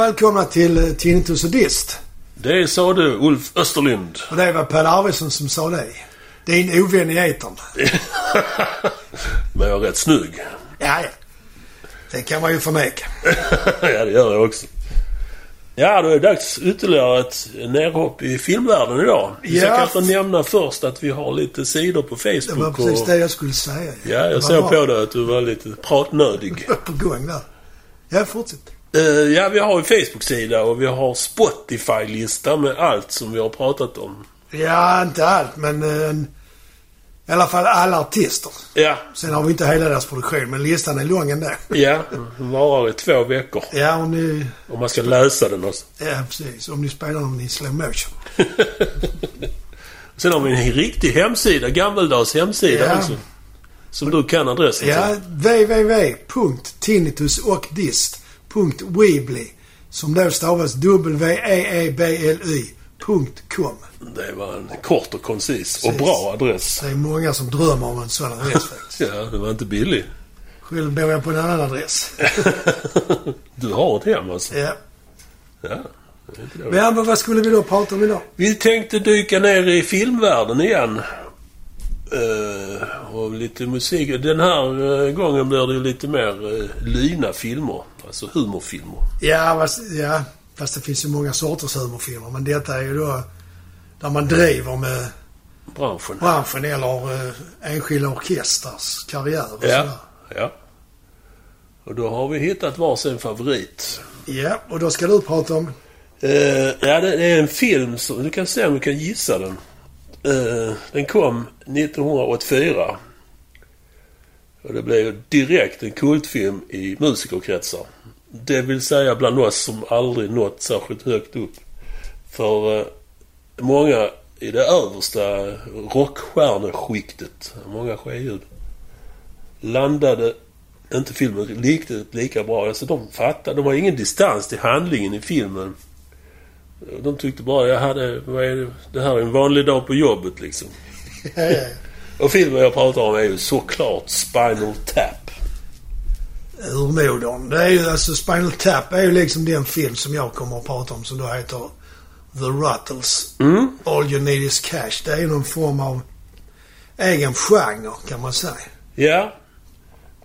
välkomna till eh, Tinnitus och Dist. Det sa du, Ulf Österlund. Och det var Per Arvidsson som sa det. Din ovän i etern. Men jag är rätt snygg. Ja, ja. Det kan man ju förneka. ja, det gör jag också. Ja, då är det dags ytterligare ett nedhopp i filmvärlden idag. Vi ska Ja. kanske nämna först att vi har lite sidor på Det var Facebook. precis och... det jag skulle säga. Ja, jag såg på dig att du var lite pratnödig. på gång där. Ja, fortsätt. Eh, ja, vi har en Facebook-sida och vi har Spotify-lista med allt som vi har pratat om. Ja, inte allt, men en, i alla fall alla artister. Ja, Sen har vi inte hela deras produktion, men listan är lång ändå. ja. Den varar i två veckor. Ja, om ni... Om man ska läsa den också. Ja, precis. Om ni spelar dem i slow motion. Sen har vi en riktig hemsida, gammaldags hemsida Ja. också. Som du kan adressen Ja, till. www.tinnitusochdist.weebly som då stavas w-e-e-b-l-y.com. Det var en kort och koncis och Precis. bra adress. Det är många som drömmer om en sån adress faktiskt. Ja, det var inte billig. Själv bor jag på en annan adress. Du har ett hem alltså? Ja. Ja. Men vad skulle vi då prata om idag? Vi tänkte dyka ner i filmvärlden igen. Eh, och lite musik. Den här eh, gången blir det ju lite mer uh, lyna filmer. Alltså humorfilmer. Ja, fast, ja, fast det finns ju många sorters humorfilmer. Men detta är ju då där man driver med Branschen. branschen eller eh, enskilda orkestrars karriär och Ja. sådär. Ja. Och då har vi hittat varsin favorit. Ja, och då ska du prata om... Ja, det är en film som... Du kan se om du kan gissa den. Eh, den kom 1984. Och det blev direkt en kultfilm i musikerkretsar. Det vill säga bland oss som aldrig nått särskilt högt upp. För eh, många i det översta rockstjärneskiktet, många skeljud, landade inte filmen riktigt lika bra. Alltså de fattade, de har ingen distans till handlingen i filmen. De tyckte bara, jag hade, vad är det, det här är en vanlig dag på jobbet liksom. Ja, ja, ja. Och filmen jag pratar om är ju såklart Spinal Tap. Urmodern. Det är ju alltså Spinal Tap är ju liksom den film som jag kommer att prata om som då heter The Ruttles. Mm. All You Need Is Cash. Det är ju någon form av egen genre kan man säga. Ja,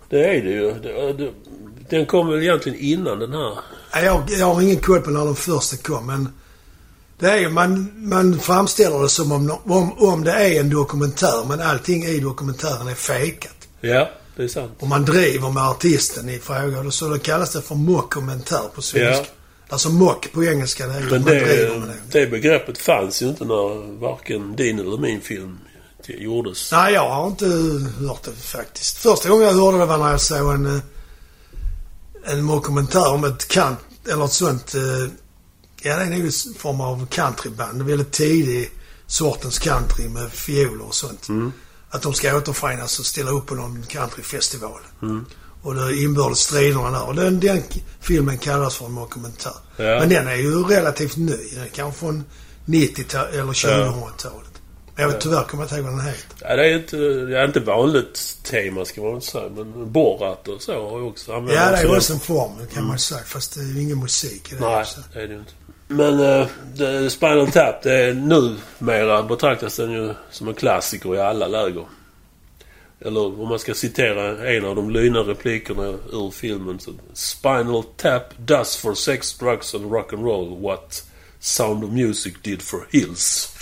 det är det ju. Den kom väl egentligen innan den här. Ja, Jag, jag har ingen koll på när den första kom men det är man, man framställer det som om, om, om det är en dokumentär men allting i dokumentären är fejkat. Ja, det är sant. Och man driver med artisten i fråga. och Så då kallas det för mockumentär på svenska. Ja. Alltså mock på engelska, det är Men det, med det. begreppet fanns ju inte när varken din eller min film gjordes. Nej, jag har inte hört det faktiskt. Första gången jag hörde det var när jag såg en, eh, en mockumentär om ett kant, eller ett sånt, eh, ja det är nog en form av countryband. Väldigt tidig sortens country med fioler och sånt. Mm. Att de ska återförenas och ställa upp på någon countryfestival. Och det inbördes striderna där. Och den, den filmen kallas för en mockumentär. Ja. Men den är ju relativt ny. Den är kanske från 90-talet eller 2000-talet. Men jag vet tyvärr kommer jag inte ihåg vad den heter. Ja, det är inte, det är inte vanligt tema ska man inte säga. Men Borat och så har ju också använt Ja, det är också en form kan man säga. Fast det är ju ingen musik i det. Nej, Så. det är det ju inte. Men uh, Spinal Tap, det är numera betraktas den ju som en klassiker i alla läger. Eller om man ska citera en av de lyna replikerna ur filmen. Så, Spinal Tap does for sex, drugs and rock and roll what Sound of Music did for Hills.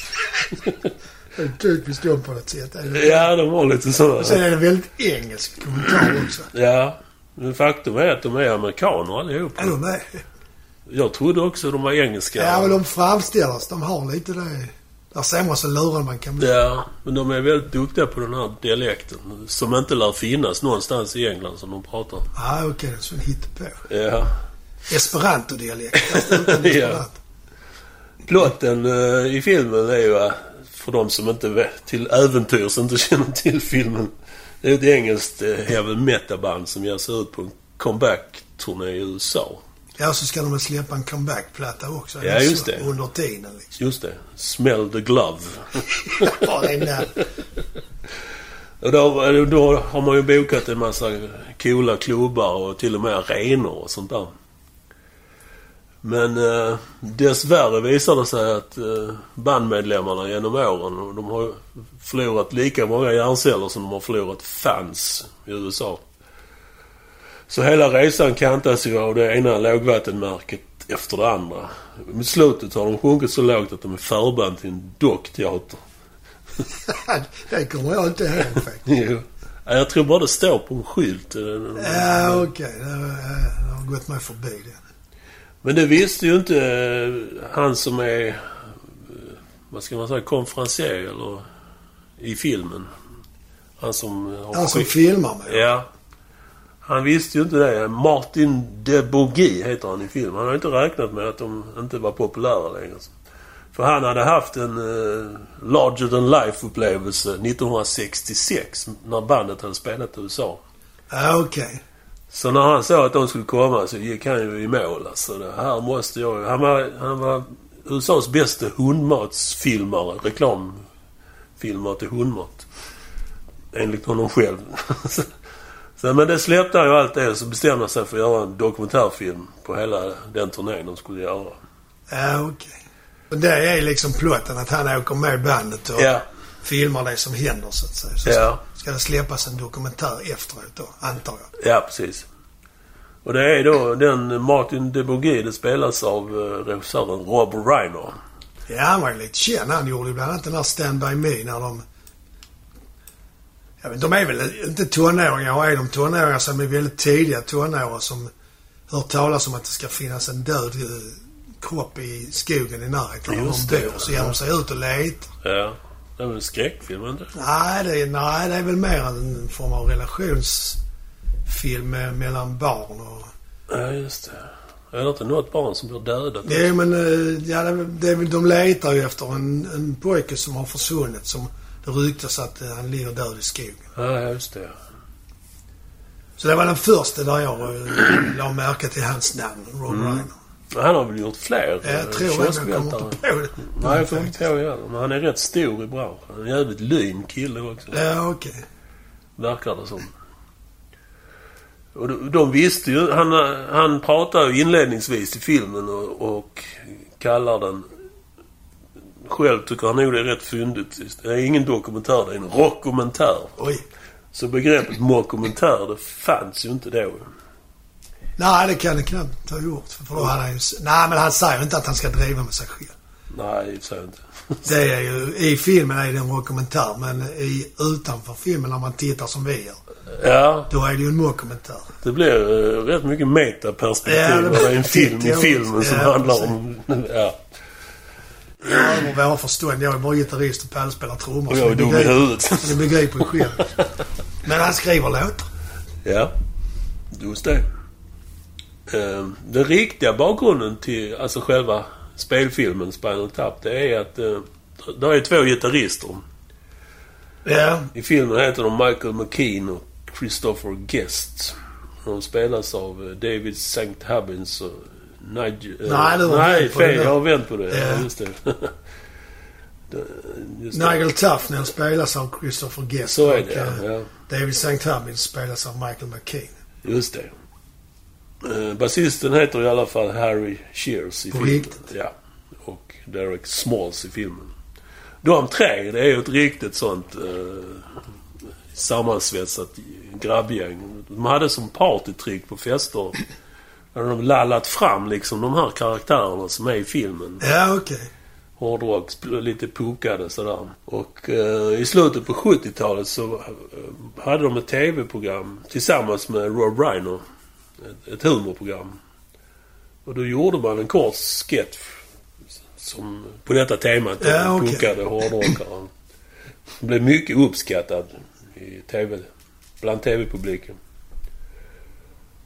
Är typiskt dem på något sätt. är? Ja, de var lite sådana. Och sen är det väldigt engelsk kommentar också. Ja. Men faktum är att de är amerikaner allihopa. Är de med? Jag trodde också de var engelska. Ja, men de framställs. De har lite det. Där ser man så lurad man kan bli. Ja, men de är väldigt duktiga på den här dialekten. Som inte lär finnas någonstans i England som de pratar. Ja, okej. Okay, är så en hittepå. Ja. Esperanto-dialekt. Ja. Plotten eh, i filmen är ju, eh, för de som inte till äventyrs inte känner till filmen. Det är ett engelskt eh, heavy metal-band som ger sig ut på en comeback-turné i USA. Ja, så ska de väl släppa en comeback-platta också. Ja, just det. Under tiden liksom. Just det. Smell the glove. ja, det är när. Och då, då har man ju bokat en massa coola klubbar och till och med arenor och sånt där. Men eh, dessvärre visar det sig att eh, bandmedlemmarna genom åren, de har förlorat lika många hjärnceller som de har förlorat fans i USA. Så hela resan kantas ju av det ena lågvattenmärket efter det andra. Mot slutet har de sjunkit så lågt att de är förband till en dockteater. det kommer jag inte ihåg faktiskt. Jag tror bara det står på en skylt. Ja, okej. Det, det har gått mig förbi det. Men det visste ju inte eh, han som är, eh, vad ska man säga, konferencier eller i filmen. Han som har Han som filmar mig. Ja. Han visste ju inte det. Martin de Bourgui heter han i filmen. Han har inte räknat med att de inte var populära längre. För han hade haft en uh, larger than life-upplevelse 1966 när bandet hade spelat i USA. Okej. Så när han sa att de skulle komma så gick han ju i mål. Alltså det här måste jag... Han var, han var USAs bästa hundmatsfilmare. Reklamfilmare till hundmat. Enligt honom själv. så, men det släppte han ju allt det så bestämde han sig för att göra en dokumentärfilm på hela den turnén de skulle göra. Ja, okej. Och det är liksom plotten att han åker med bandet och Ja. Filmar det som händer så att säga. Så Ja. ska det släppas en dokumentär efteråt då, antar jag. Ja, precis. Och det är då den Martin de Bourgui. Det spelas av eh, regissören Rob Reiner. Ja, han var ju lite känd. Han gjorde ju bland annat den här Stand By Me när de... Jag vet, de är väl inte tonåringar är de tonåringar så är de väldigt tidiga tonåringar som hört talas om att det ska finnas en död eh, kropp i skogen i närheten Just de det, bor. Så ger de sig ut och letar. Ja. Det är väl en skräckfilm, inte? Nej det, är, nej, det är väl mer en form av relationsfilm mellan barn och... Ja, just det. Är det inte något barn som blir dödat? Är, men, eh, ja, det, är de letar ju efter en, en pojke som har försvunnit som det ryktas att eh, han ligger död i skogen. Ja, just det. Så det var den första där jag eh, la märke till hans namn, Rob Mm. Reiner. Han har väl gjort fler Ja, Jag eh, tror det, men jag kommer inte på det. Nej, jag kommer inte ihåg heller. Men han är rätt stor i branschen. En jävligt lyn kille också. Ja, okej. Verkar det som. Och de, de visste ju... Han, han pratar ju inledningsvis i filmen och, och kallar den... Själv tycker han nog det är rätt fyndigt. Det är ingen dokumentär, det är en rockumentär. Oj. Så begreppet mockumentär, det fanns ju inte då. Nej, det kan det knappt ha gjort. För då hade han ju... Nej, men han säger inte att han ska driva med sig själv. Nej, för sig inte. Det är ju... I filmen är det en dokumentär, men i, utanför filmen när man tittar som vi gör, Ja, då är det ju en mockumentär. det blir uh, rätt mycket metaperspektiv. Ja, det det är en film i filmen som Ja, handlar precis. om... Ja. Jag våra förstånd. Jag är bara gitarrist och Pelle spelar trummor. Och jag är dum i huvudet. Ni begriper ju själv. Men han skriver låtar. Ja, just det. Eh, Den riktiga bakgrunden till alltså själva spelfilmen Spinal Tap, det är att eh, det är två gitarrister. Ja. I filmen heter de Michael McKean och Christopher Guest. De spelas av eh, David St. Hubbins och Nigel... eh, Nej, du har Nej, det fel. där. Jag har vänt på det. Ja. Ja. just det. Det- just det. Nigel Tufnell spelas av Christopher Guest. Så är och, det, eh, ja. David St. Hubbins spelas av Michael McKean. Just det. Eh, basisten heter i alla fall Harry Shears i På filmen. riktigt? Ja. Och Derek Smalls i filmen. De tre, det är ju ett riktigt sånt eh, sammansvetsat grabbgäng. De hade som partytrick på fester. Där de lallat fram liksom de här karaktärerna som är i filmen. Ja, okej. Hårdrock, sp- lite puckade sådär. Och eh, i slutet på 70-talet så eh, hade de ett TV-program tillsammans med Rob Reiner. Ett, humorprogram. Och då gjorde man en kort sketch som, på detta temat. Ja, Ja, okej. Puckade hårdrockare. Det blev mycket uppskattad i TV, bland TV-publiken.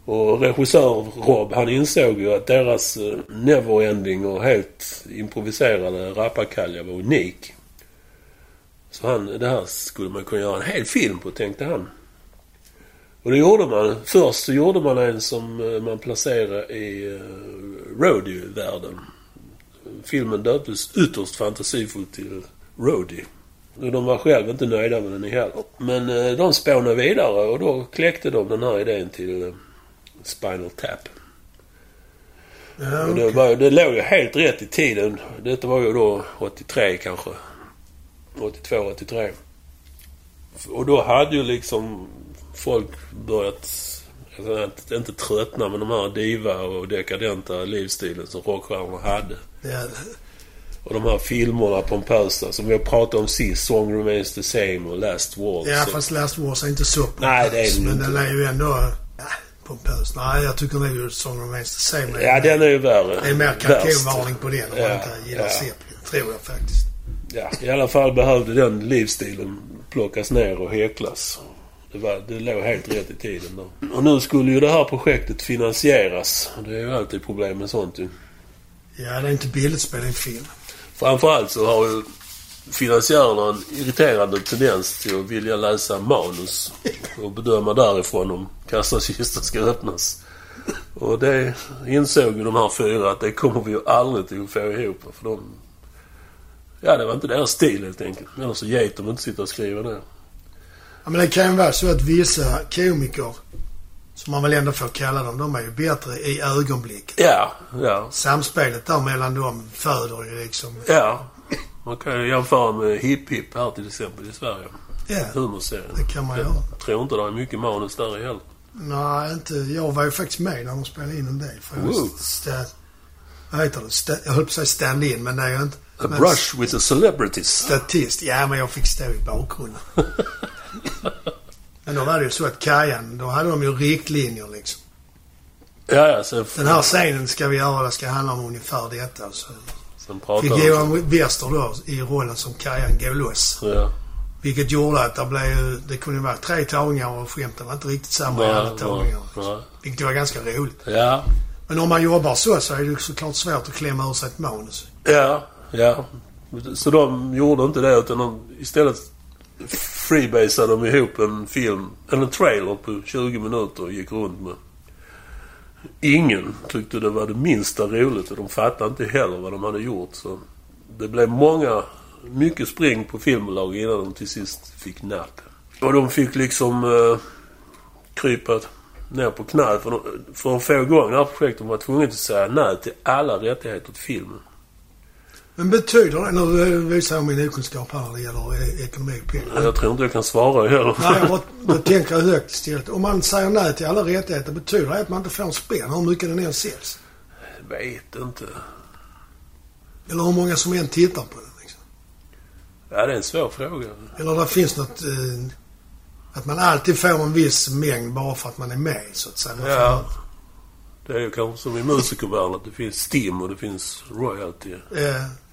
Och regissör Rob, han insåg ju att deras eh, neverending och helt improviserade rappakalja var unik. Så han, det här skulle man kunna göra en hel film på, tänkte han. Och det gjorde man. Först så gjorde man en som eh, man placerade i uh, roadie-världen. Filmen döptes ytterst fantasifullt till Roadie. De var själva inte nöjda med den heller. Men eh, de spånade vidare och då kläckte de den här idén till eh, Spinal Tap. Ja, Och det, var, det låg ju helt rätt i tiden. Detta var ju då 83 kanske. 82, 83. Och då hade ju liksom folk börjat, alltså, inte, inte tröttna med de här diva och dekadenta livsstilen som rockstjärnorna hade. Ja, Och de här filmerna pompösa som vi har pratat om sist. Song Remains the Same och Last Waltz. ja Så- fast Last Wars är inte så pompös. Nej, det är den Men den är ju ändå... Ja, pompös. Nej, jag tycker nog Song Remains the Same. Ja, den är ju värre. Det är mer kalkonvarning på den om Ja, man inte gillar ja. Zeppelin. Tror jag faktiskt. Ja, i alla fall behövde den livsstilen plockas ner och häcklas. Det, var, det låg helt rätt i tiden då. Och nu skulle ju det här projektet finansieras. Det är ju alltid problem med sånt ju. Ja, det är inte billigt att spela en film. Framförallt så har ju finansiärerna en irriterande tendens till att vilja läsa manus och bedöma därifrån om kassakistan ska öppnas. Och det insåg ju de här fyra att det kommer vi ju aldrig till att få ihop. För de... Ja, det var inte deras stil helt enkelt. Eller så get de inte sitta och skriva ner. Ja, men det kan ju vara så att vissa komiker, som man väl ändå får kalla dem, de är ju bättre i ögonblicket. Ja, ja, Samspelet där mellan dem föder ju liksom... ja. Man kan ju jämföra med Hipp Hipp här till exempel i Sverige. Ja, Humorserien. det kan man göra. Jag tror inte det är mycket manus där heller. Nej, inte... Jag var ju faktiskt med när de spelade in en del. För jag Wow. vad heter det? Sta, jag höll på att säga stand-in, men det är ju inte. A brush with the celebrities. Statist. Ja, men jag fick stå i bakgrunden. men då var det ju så att Kajan, då hade de ju riktlinjer liksom. Ja, ja, sen, Den här scenen ska vi göra, det ska handla om ungefär detta. Så sen fick. Johan Wester då i rollen som Kajan gå loss. Ja, Vilket gjorde att det blev det kunde vara tre tagningar och skämten var inte riktigt samma i alla tagningar. nej. Vilket var ganska roligt. Ja, Men om man jobbar så så är det såklart svårt att klämma ur sig ett manus. ja, ja. Så de gjorde inte det utan de istället freebasade de ihop en film, eller en trailer på 20 minuter och gick runt med. Ingen tyckte det var det minsta roligt och de fattade inte heller vad de hade gjort. Så det blev många, mycket spring på filmbolag innan de till sist fick napp. Och de fick liksom eh, krypa ner på knä för, de, för att få igång det här projektet. De var tvungna att säga nej till alla rättigheter till filmen. Men betyder det, nu visar jag min okunskap här när det gäller eh, ekonomi och pengar. Jag tror inte jag kan svara heller. Nej, jag tänker högt istället. Om man säger nej till alla rättigheter, betyder det att man inte får en spänn hur mycket den än säljs? Jag vet inte. Eller hur många som än tittar på den liksom. Ja, det är en svår fråga. Eller det finns något... Eh, att man alltid får en viss mängd bara för att man är med, så att säga. Ja. Det är ju kanske som i musikervärlden att det finns STIM och det finns royalty. får, eh, Ja,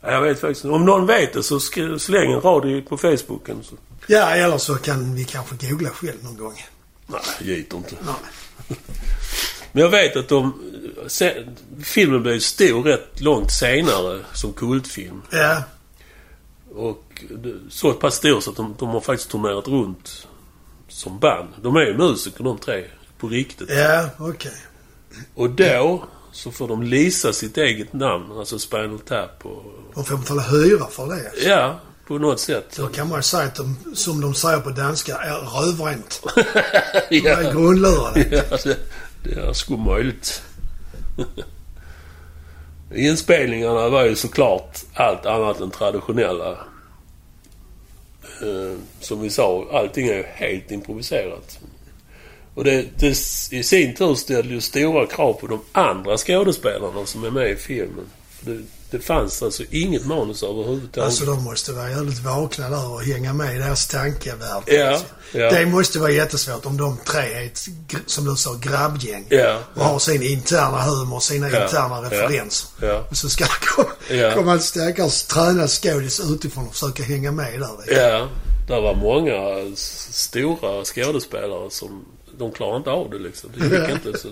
Jag vet faktiskt Om någon vet det så släng en rad på Facebooken. Så. ja, eller så kan vi kanske googla själv någon gång. Nej, git inte. Nej. Men jag vet att de... Se, filmen blev stor rätt långt senare som kultfilm. Ja, Och så pass stor så att de, de har faktiskt turnerat runt som band. De är ju musiker de tre. På riktigt. ja, okej. Och då så får de lisa sitt eget namn. Alltså Spinal Tap och... De får betala hyra för det. Ja, på något sätt. Då kan man ju säga att de, som de säger på danska, är rövrent. De ja, är grundlurade. ja det, det är sgu möjligt. Inspelningarna var ju såklart allt annat än traditionella. Eh, som vi sa, allting är ju helt improviserat. Och det, det i sin tur ställer ju stora krav på de andra skådespelarna som är med i filmen. Det, det fanns alltså inget manus överhuvudtaget. Alltså de måste vara jävligt vakna där och hänga med i deras tankevärld. Ja, ja. Det måste vara jättesvårt om de tre är ett, som du sa, grabbgäng. Ja, Och har sin interna humor, sina interna referenser. Och så ska det komma, Ja. komma en stackars tränad skådis utifrån och försöka hänga med där. liksom. Ja, det var många stora skådespelare som... De klarade inte av det liksom. Det gick inte. Så.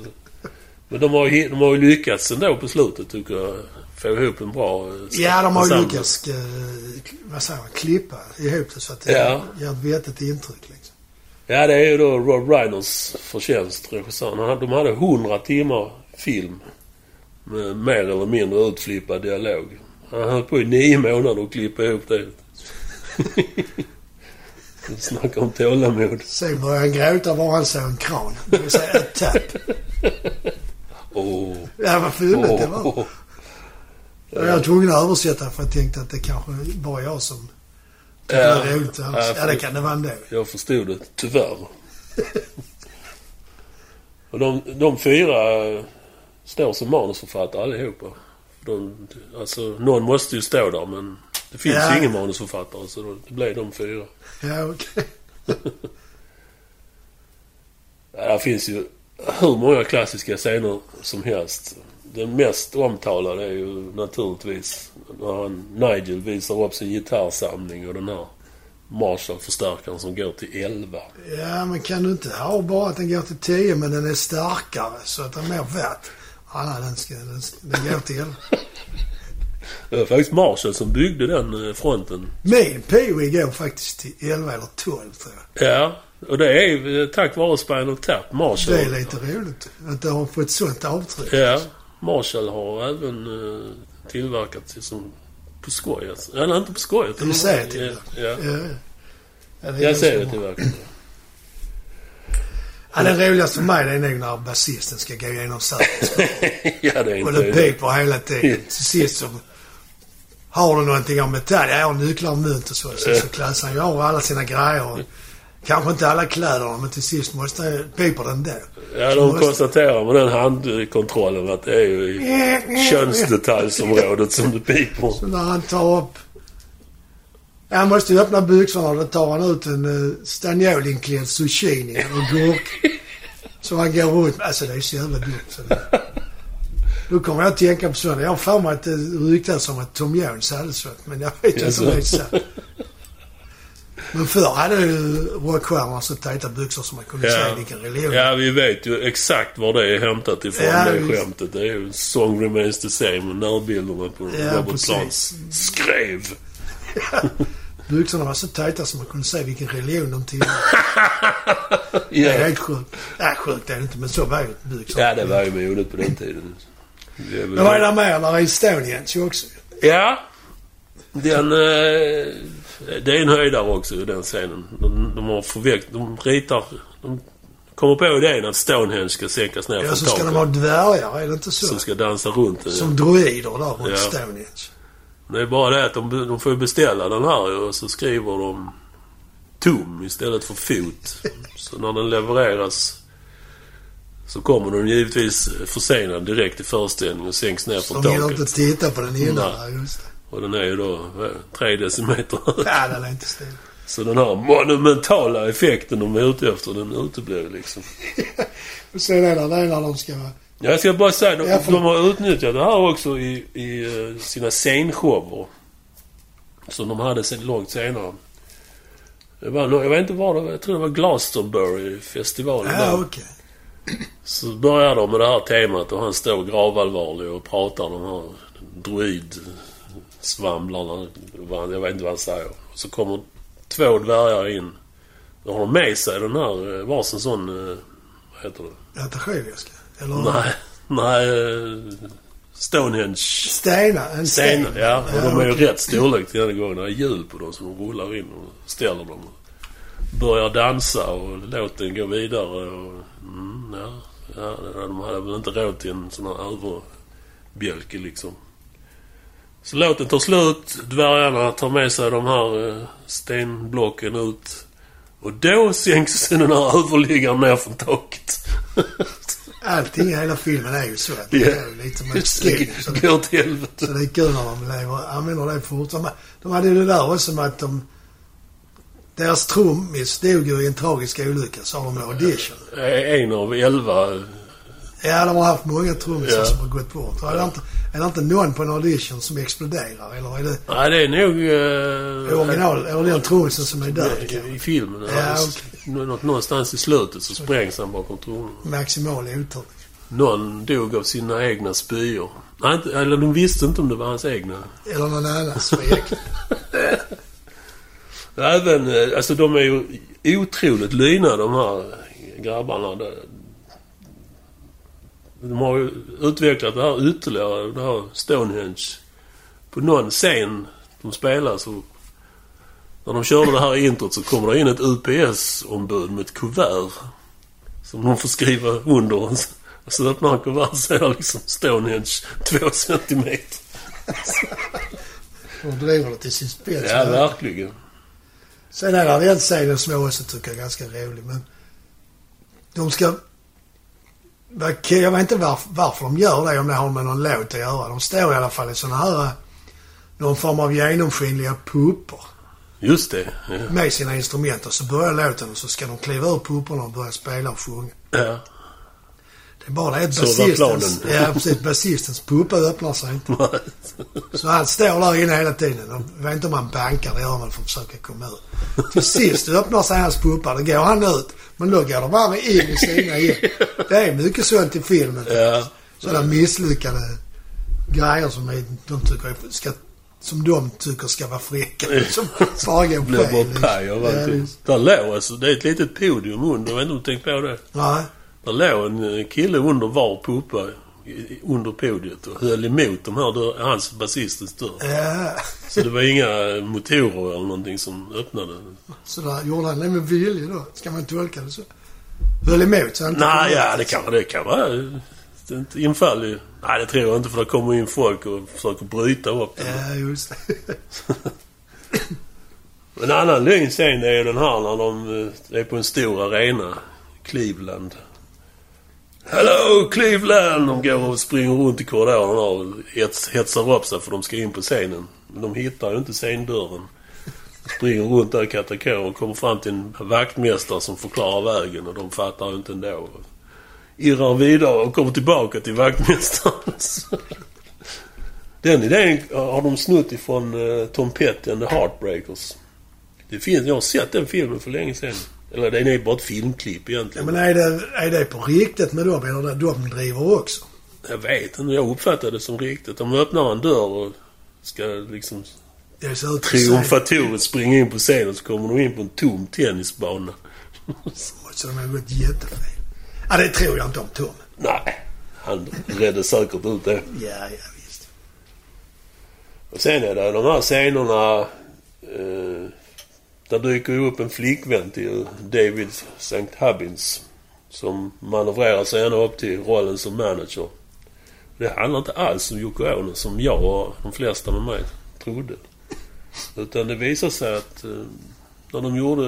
Men de har, ju, de har ju lyckats ändå på slutet tycker jag. Få ihop en bra... eh, Ja, de har ju lyckats, eh, vad säger man, klippa ihop det så att det Ja. ger ett vettigt intryck. Liksom. Ja, det är ju då Rob Reiners förtjänst, regissören. De hade 100 timmar film. Med mer eller mindre utflippad dialog. Han höll på i nio månader att klippa ihop det. Snacka om tålamod. Sen började han gråta var han såg en kran. Det vill säga ett tapp. Åh. Ja, vad fyndigt det var. Och jag var tvungen att översätta för jag tänkte att det kanske bara jag som tyckte Ja. det var roligt. Ja, Ja, det kan det vara ändå. Jag förstod det, tyvärr. Och de, de fyra står som manusförfattare allihopa. De, alltså, någon måste ju stå där men det finns Ja. ju ingen manusförfattare så då, det blev de fyra. Ja, okej. Ja, det finns ju hur många klassiska scener som helst. Den mest omtalade är ju naturligtvis när han, Nigel visar upp sin gitarrsamling och den här Marshall-förstärkaren som går till 11. Ja, men kan du inte ha bara att den går till 10 men den är starkare så att den är mer värt? Ja, nej, den, ska, den, den går till 11. Det var faktiskt Marshall som byggde den eh, fronten. Min Pee-Wee går faktiskt till 11 eller 12 tror jag. Ja, och det är eh, tack vare Spinal Tap. Marshall. Det är lite roligt att det har fått sånt avtryck. Ja, Marshall har även uh, tillverkat det som på skoj. Alltså. Eller inte på skoj. utan- serietillverkning. Ja, ja. Ja, ja. det är Jag ganska ser det bra. tillverkningen. Ja, det roligaste för mig det är nog när basisten ska gå igenom säkerhetskontrollen. ja, det är Och inte det piper hela tiden. Till sist så har du någonting av metall. Ja, jag har nycklar och mynt och så. Så, så klassar ju av alla sina grejer. Kanske inte alla kläderna, men till sist måste piper den då. Ja, de måste- konstaterar med den handkontrollen att det är ju i könsdetaljsområdet som det piper. Så när han tar upp... Han måste ju öppna byxorna och då tar han ut en uh, stanniolinklädd zucchini och gurk. Så han går runt. Alltså det är så jävla dumt. Då kommer jag att tänka på sådana. Jag har för mig att det ryktas om att Tom Jones hade sånt. Men jag vet inte om det är sant. Men förr hade ju rockstjärnor så tajta byxor som man kunde Ja. se vilken religion. Ja, vi vet ju exakt var det är hämtat ifrån, Ja, det skämtet. Det är ju Song Remains the Same, närbilderna på Ja, Robert precis. Plant skrev. Byxorna var så tajta så man kunde se vilken religion de tillhörde. Det är Ja. helt sjukt. Nej, sjukt är det inte, men så var ju byxorna. ja, det var ju modet på den tiden. Det är väl- vad det mer? Där är Estonians ju också. Ja. Den... Eh, det är en höjdare också i den scenen. De, de har förväxt... De ritar... De kommer på idén att Stonehenge ska sänkas ner Ja, från så ska taket. de ha dvärgar, är det inte så? Som ska dansa runt den. Som droider där runt Ja. Stonehenge. Det är bara det att de, de får beställa den här och så skriver de tom istället för fot. Så när den levereras så kommer den givetvis försenad direkt i föreställningen och sänks ner från de gillar taket. inte titta på den innan. Nej. Ja, just det. Och den är ju då tre decimeter. Ja, den är inte stor. Så den här monumentala effekten de är ute efter, den uteblir liksom. Och sen är det när de ska vara... Jag ska bara säga, de, Ja, för- de har utnyttjat det här också i, i eh, sina scenshower. Som de hade sen långt senare. Det var, jag vet inte var det var. Jag tror det var Glastonbury-festivalen Ja, där. okej. Så börjar de med det här temat och han står gravallvarlig och pratar de här droid-svamlarna. Vad- Jag vet inte vad han säger. Och så kommer två dvärgar in. Då har de med sig den här, eh, varsin sån, eh, vad heter det? Attachéväska. Eller? Nej, nej. eh, Stonehenge. Stena. En sten. Stenar, ja. Och de är ju rätt storlek till den gången. Det är hjul på dem som rullar in och ställer dem. Börjar dansa och låten går vidare. Och, ja, ja, de hade väl inte råd till en sån här överbjälke liksom. Så låten tar slut. Dvärgarna tar med sig de här eh, stenblocken ut. Och då sänks den här överliggaren ner från taket. Allting i hela filmen är ju så. Att det Ja. är ju lite med skin. Så, Det så det är kul när de lever, använder det fortfarande. De hade ju det där också med att de... Deras trummis dog ju i en tragisk olycka, sa de i audition. En av elva. Ja, de har haft många trummisar Ja. som har gått bort. Är det, inte, är det inte någon på en audition som exploderar? Eller är det Nej, det är nog... Uh, original, eller den trummisen som är död? I? I filmen. Ja, alltså, nå- Någonstans i slutet så sprängs han bakom tronen. Maximal otur. Någon dog av sina egna spyor. Nej, eller de visste inte om det var hans egna. Eller någon annans. Även, eh, alltså de är ju otroligt lyna de här grabbarna. De- De har ju utvecklat det här ytterligare, det här Stonehenge. På någon scen de spelar så... När de körde det här introt så kommer det in ett UPS-ombud med ett kuvert. Som de får skriva under. Och så öppnar han kuvertet så är det liksom Stonehenge två centimeter. Och driver det till sin spets. Ja, verkligen. Sen är det en scen som jag också tycker är ganska rolig, men... De ska... Jag vet inte varför, varför de gör det, om det har med någon låt att göra. De står i alla fall i såna här... Någon form av genomskinliga puppor. Just det. Ja. Med sina instrument. Och så börjar låten och så ska de kliva ur pupporna och börja spela och sjunga. ja. Det är bara var basistens... Ja, precis. Basistens puppa öppnar sig inte. Så han står där inne hela tiden. Jag vet inte om han bankar, det gör han för att försöka komma ut. Till sist öppnar sig hans puppa. Då går han ut. Men då går de bara in i sina igen. Det är mycket sånt i filmen. ja. Sådana misslyckade grejer som är, de tycker ska, som de tycker ska vara fräcka. Som bara går Blev fel. bara paj av Ja, allting. visst. Där låg alltså, det är ett litet podium under. Jag vet inte om du tänkt på det? Nej. Där låg en eh, kille under var puppa under podiet och höll emot de här dörr, hans basistens dörr. Ja. Så det var inga motorer eller någonting som öppnade. Så där gjorde han det med vilja då. Ska man tolka det så? Höll emot så han inte Nej, ja det kan, det kan vara ett ett infall ju. Nej, det tror jag inte för det kommer in folk och försöker bryta upp det. Ja, just det. En annan lugn scen är den här när de eh, är på en stor arena. Cleveland. Hello Cleveland! De går och springer runt i korridorerna och hets, hetsar upp sig för de ska in på scenen. Men de hittar ju inte scendörren. De springer runt där i katakomben och kommer fram till en vaktmästare som förklarar vägen och de fattar ju inte ändå. Irrar vidare och kommer tillbaka till vaktmästaren. Den idén har de snott ifrån eh, Tom Petty and the Heartbreakers. Det finns, jag har sett den filmen för länge sedan. Eller den är bara ett filmklipp Ja, egentligen. men är det, är det på riktigt med dem eller det de driver också? Jag vet inte, jag uppfattar det som riktigt. De öppnar en dörr och ska liksom Det triumfatoriskt springa in på scenen så kommer de in på en tom tennisbana. Så de har gått jättefel. Ja, det tror jag inte om Tom. Nej, han redde säkert ut det. Ja, ja visst. Och sen är det de här scenerna... Eh, där dyker ju upp en flickvän till David St. Hubbins. Som manövrerar sig ända upp till rollen som manager. Det handlar inte alls om Yoko Ono som jag och de flesta med mig trodde. Utan det visar sig att eh, när de gjorde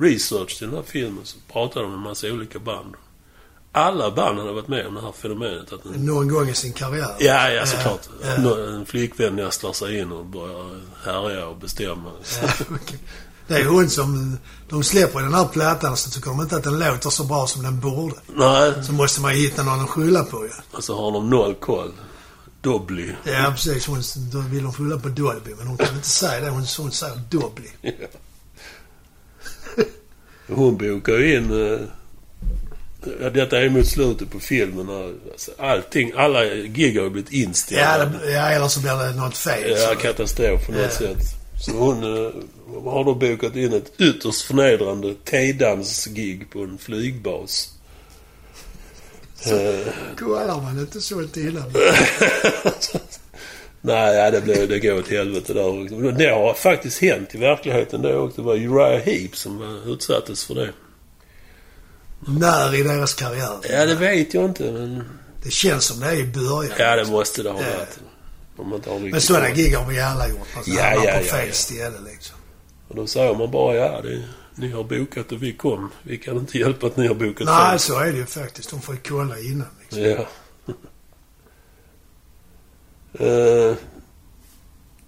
research till den här filmen så pratade de med en massa olika band. Alla band hade varit med om det här fenomenet. Att en Någon gång i sin karriär. Ja, ja såklart. Ja, En flickvän nästlar sig in och börjar härja och bestämma. Ja, okej. Det är hon som... De släpper den här plattan så tycker de inte att den låter så bra som den borde. Nej, Så måste man hitta någon att skylla på ju. och så har de noll koll. Dobly. Ja, precis. Hon, då vill hon skylla på Dolby, men hon kan inte säga det. Hon, hon säger Dobby. Hon bokar ju in... eh, Ja, detta är mot slutet på filmen. Alltså, allting, alla gig har ju blivit Ja, inställda. det, ja, eller så blir det något fel. Ja, så. katastrof på något Ja. sätt. Så hon eh, har då bokat in ett ytterst förnedrande T-dansgig på en flygbas. Eh, Kollar man inte sånt innan? Nej, ja, det, blev, det går åt helvete där. Men Det har faktiskt hänt i verkligheten det också. Det var Uriah Heep som var- utsattes för det. När i deras karriär? Ja, det vet jag inte men... Det känns som det är i början. Ja, det måste det ha Ja. varit. Om man riktigt Men sådana gig har vi alla gjort. Alltså, Ja, ja, på ja, fel ja. ställe liksom. Och då säger man bara ja, det, ni har bokat och vi kom. Vi kan inte hjälpa att ni har bokat Nej, fel. så är det ju faktiskt. De får ju kolla innan liksom. Ja. Eh,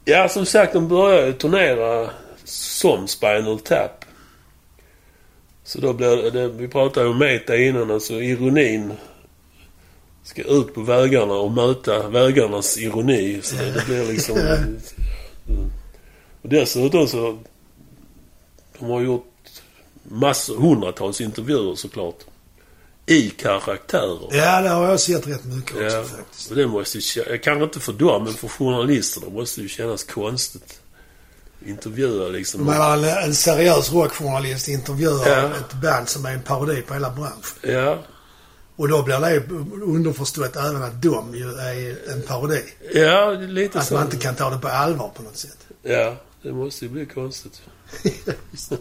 ja, som sagt, de börjar ju turnera som Spinal Tap. Så då blir det vi pratade om meta innan, alltså ironin ska ut på vägarna och möta vägarnas ironi. Så det, blir liksom... och dessutom så... De har gjort massor, hundratals intervjuer såklart. I karaktärer. Ja, det har jag sett rätt mycket också Ja, faktiskt. och det måste ju Kanske inte för dem, men för journalisterna måste det ju kännas konstigt. Intervjua liksom. Menar, en, en seriös rockjournalist intervjuar Ja. ett band som är en parodi på hela branschen. Ja, Och då blir det underförstått även att de ju är en parodi. ja, lite Att så. man inte kan ta det på allvar på något sätt. Ja, det måste ju bli konstigt.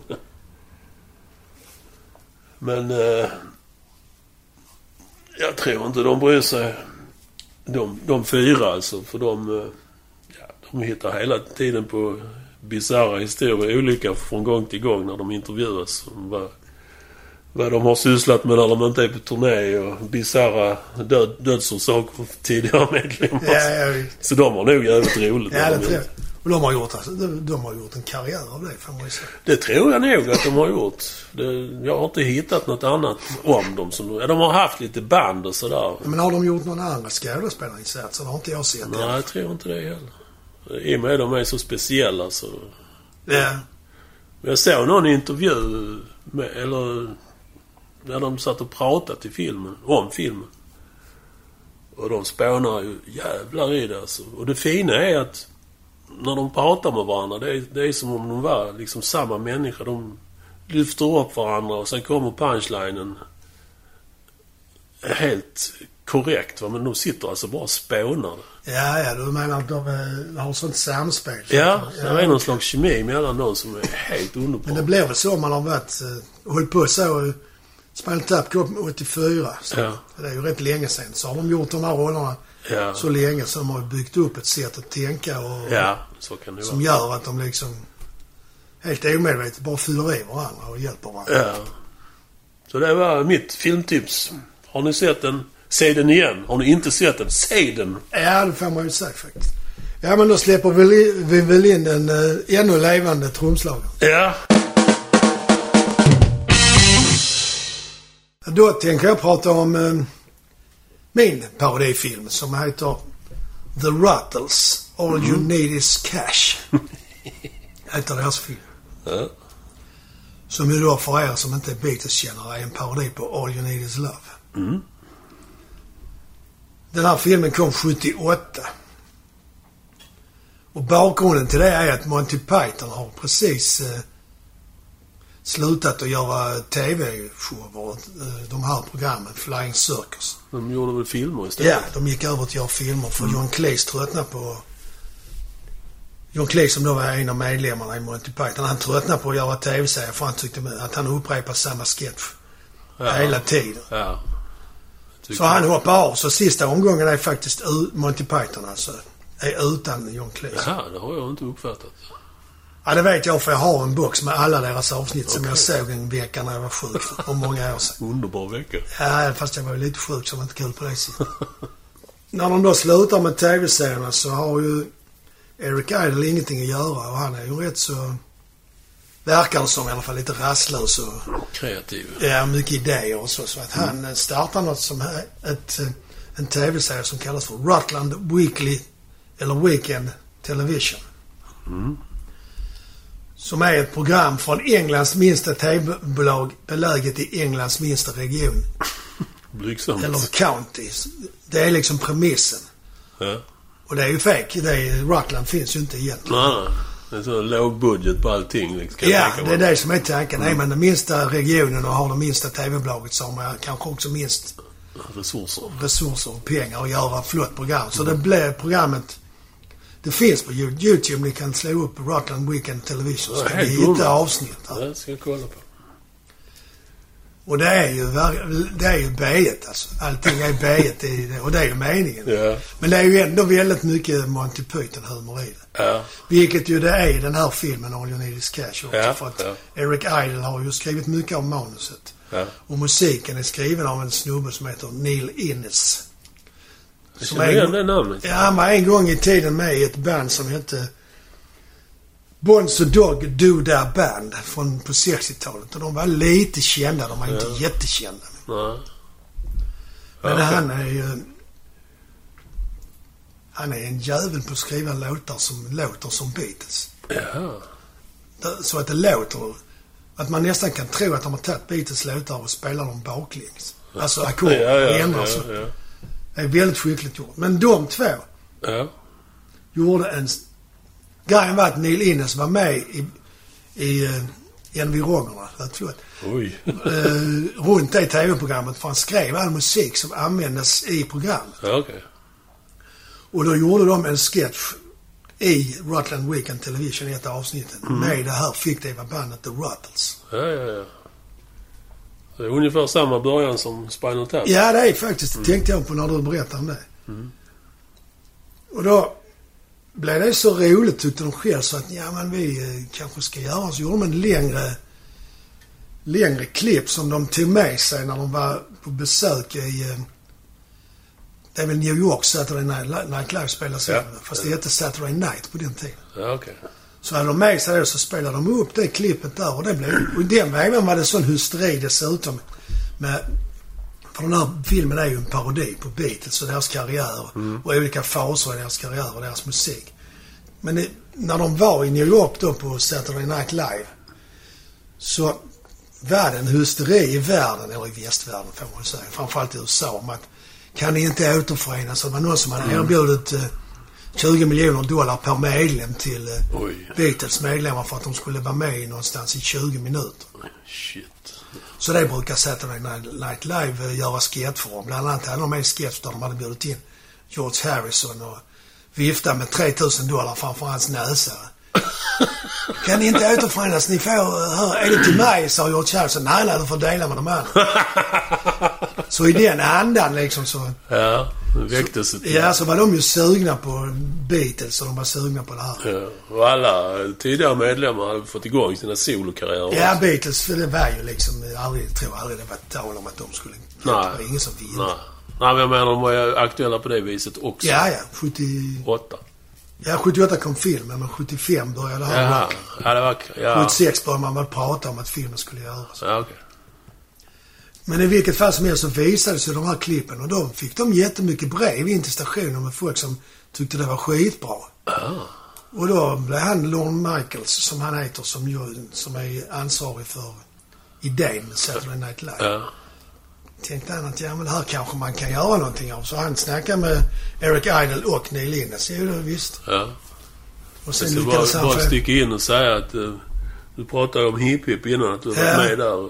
Men... Eh, Jag tror inte de bryr sig. De, de fyra alltså. För de, eh, ja, de hittar hela tiden på bisarra historier, olika från gång till gång när de intervjuas. om Vad, vad de har sysslat med när de inte är på turné och bisarra död, dödsorsaker tidigare medlemmar. Ja, ja, Så de har nog jävligt roligt. ja det de tror jag. Och de har gjort, alltså, de, de har gjort en karriär av det, får man ju säga. Det tror jag nog att de har gjort. Det, jag har inte hittat något annat om dem. Som, de har haft lite band och sådär. Men har de gjort några andra skådespelarinsatser? Det har inte jag sett. Nej, jag tror inte det heller. I och med att de är så speciella så... Ja. Men Jag såg någon intervju med, eller när de satt och pratade till filmen, om filmen. Och de spånar ju jävlar i det alltså. Och det fina är att när de pratar med varandra, det är, det är som om de var liksom samma människa. De lyfter upp varandra och sen kommer punchlinen helt korrekt. Va? Men de sitter alltså bara och spånar. Ja, ja, du menar att de eh, har sånt samspel? Ja, det är någon slags kemi mellan dem som är helt underbar. Men det blir väl så om man har varit, eh, hållit på så, spelat upp kom 84. Så Ja. Det är ju rätt länge sedan. Så har de gjort de här rollerna Ja. så länge så de har byggt upp ett sätt att tänka och Ja, så kan det som vara. gör att de liksom helt omedvetet bara fyller i varandra och hjälper varandra. Ja. Så det var mitt filmtips. Har ni sett den? Se den igen. Har ni inte sett den? Se den! Ja, det får man ju säga faktiskt. Ja, men då släpper vi, väl in en uh, ännu levande trumslagare. Ja. Då tänker jag prata om eh, min parodifilm som heter The Ruttles. All You Need Is Cash. heter deras film. ja. Som ju då för er som inte är Beatles-kännare är en parodi på All You Need Is Love. Mm. Den här filmen kom 78. Och bakgrunden till det är att Monty Python har precis eh, slutat att göra TV-shower. Eh, de här programmen, Flying Circus. De gjorde väl filmer istället? Ja, de gick över till att göra filmer för John Cleese tröttnade på... John Cleese som då var en av medlemmarna i Monty Python, han tröttnade på att göra TV-serier för han tyckte att han upprepade samma sketch Ja. hela tiden. Ja. Så han hoppade av. Så sista omgången är faktiskt Monty Python alltså. Är utan John Cleese. Jaha, det har jag inte uppfattat. Ja, det vet jag för jag har en box med alla deras avsnitt som jag såg en vecka när jag var sjuk för många år sedan. Underbar vecka. Ja, fast jag var lite sjuk så det var inte kul på det sättet. När de då slutar med TV-serierna så har ju Eric Idle ingenting att göra och han är ju rätt så... Verkar det som i alla fall lite rastlös och Kreativ. ja, mycket idéer och så. Så att han eh, startar något som ett, en TV-serie som kallas för Rutland Weekly eller Weekend Television. Som är ett program från Englands minsta TV-bolag beläget i Englands minsta region. Blygsamt. Eller county. Det är liksom premissen. Ja. Och det är ju fake. Det är, Rutland finns ju inte egentligen. Nej, nej. Det är så låg budget på allting. Liksom, Ja, det är det som är tanken. Är man den minsta regionen och har det minsta TV-bolaget så har man kanske också minst Resurser. resurser och pengar att göra flott program. Så det blev programmet... Det finns på Yo- YouTube. Ni kan slå upp Rutland Weekend Television så kan ni hitta underbart. avsnitt där. Det ska jag kolla på. Och det är ju, det är ju B1 alltså. Allting är B1 i det. Och det är ju meningen. Ja. Men det är ju ändå väldigt mycket Monty Python-humor i det. Ja. Vilket ju det är i den här filmen All You Need Is Cash också. Ja, för att. Eric Idle har ju skrivit mycket av manuset. Och musiken är skriven av en snubbe som heter Neil Innes. Jag Som känner är- igen det namnet. Ja, han var en gång i tiden med i ett band som hette Bonzo Dog Doodah Band från på 60-talet. Och de var lite kända. De var inte Ja. jättekända. Nej. Men Ja, han är ju... Han är en jävel på att skriva låtar som låter som Beatles. Det- Så att det låter... Att man nästan kan tro att de har tagit Beatles låtar och spelar dem baklänges. Alltså ackord Ja, ja, ändrar ja, ja. Är väldigt skickligt gjort. Men de två Ja. gjorde en... Grejen var att Neil Innes var med i, i uh, Environgerna, förlåt, Oj. uh, runt det tv-programmet för han skrev all musik som användes i programmet. Ja, okej. Och då gjorde de en sketch i Rutland Weekend Television i ett avsnitt Mm. med det här fiktiva bandet The Ruttles. Ja, ja, ja. Det är ungefär samma början som Spinal Tap. Ja, det är faktiskt. Det tänkte jag på när du berättade om det. Och då blev det så roligt tyckte de själv så att ja men vi eh, kanske ska göra. Så gjorde de en längre, längre klipp som de tog med sig när de var på besök i eh, det är väl New York Saturday Night, Night Live spelas Ja. Fast det hette Saturday Night på den tiden. Ja, okej. Så hade de med sig det så spelade de upp det klippet där och det blev... Och den vägen var det sån hysteri dessutom. Med, för den här filmen är ju en parodi på Beatles och deras karriär. Och olika faser i deras karriär och deras musik. Men det, när de var i New York då på Saturday Night Live. Så var det en hysteri i världen, eller i västvärlden får man säga. Framförallt i USA om att kan ni inte återförenas? Det var någon som hade erbjudit eh, 20 miljoner dollar per medlem till eh, Oj. Beatles medlemmar för att de skulle vara med någonstans i 20 minuter. Shit. Så det brukar Saturday Night Live eh, göra sketcher om. Bland annat hade de en sketch där de hade bjudit in George Harrison och vifta med 3000 dollar framför hans näsa. kan ni inte återförenas? Ni får... eh, Hör, är det till mig? sa George Harrison. Nej, nej, du får dela med de andra. så i den andan liksom så... Ja, nu väcktes ett... Ja, så var de ju sugna på Beatles och de var sugna på det här. Ja. Och alla tidigare medlemmar hade fått igång sina solokarriärer. Ja, Beatles, för det var ju liksom aldrig, jag tror aldrig det var tal om att de skulle... Nej. Det var ingen som ville. Nej. Nej, men jag menar de var ju aktuella på det viset också. Ja, ja. 70, 8. ja, 78 kom filmen, men 75 började han. Jaha. Ja, det var... Ja. 76 började man väl prata om att filmen skulle göras. Ja, okej. Men i vilket fall som helst så visades ju de här klippen och då fick de jättemycket brev in till stationen med folk som tyckte det var skitbra. Ah. Och då blev han Lorne Michaels, som han heter, som, ju, som är ansvarig för idén med Saturday Night Live. Ja. tänkte han att ja, men här kanske man kan göra någonting av. Så han snackade med Eric Idle och Neil Innes. Jo, det visst. Ja. Och sen lyckades bara, han bara sticka in och säga att uh, du pratade om Hip Hip innan, att du Ja. varit med där.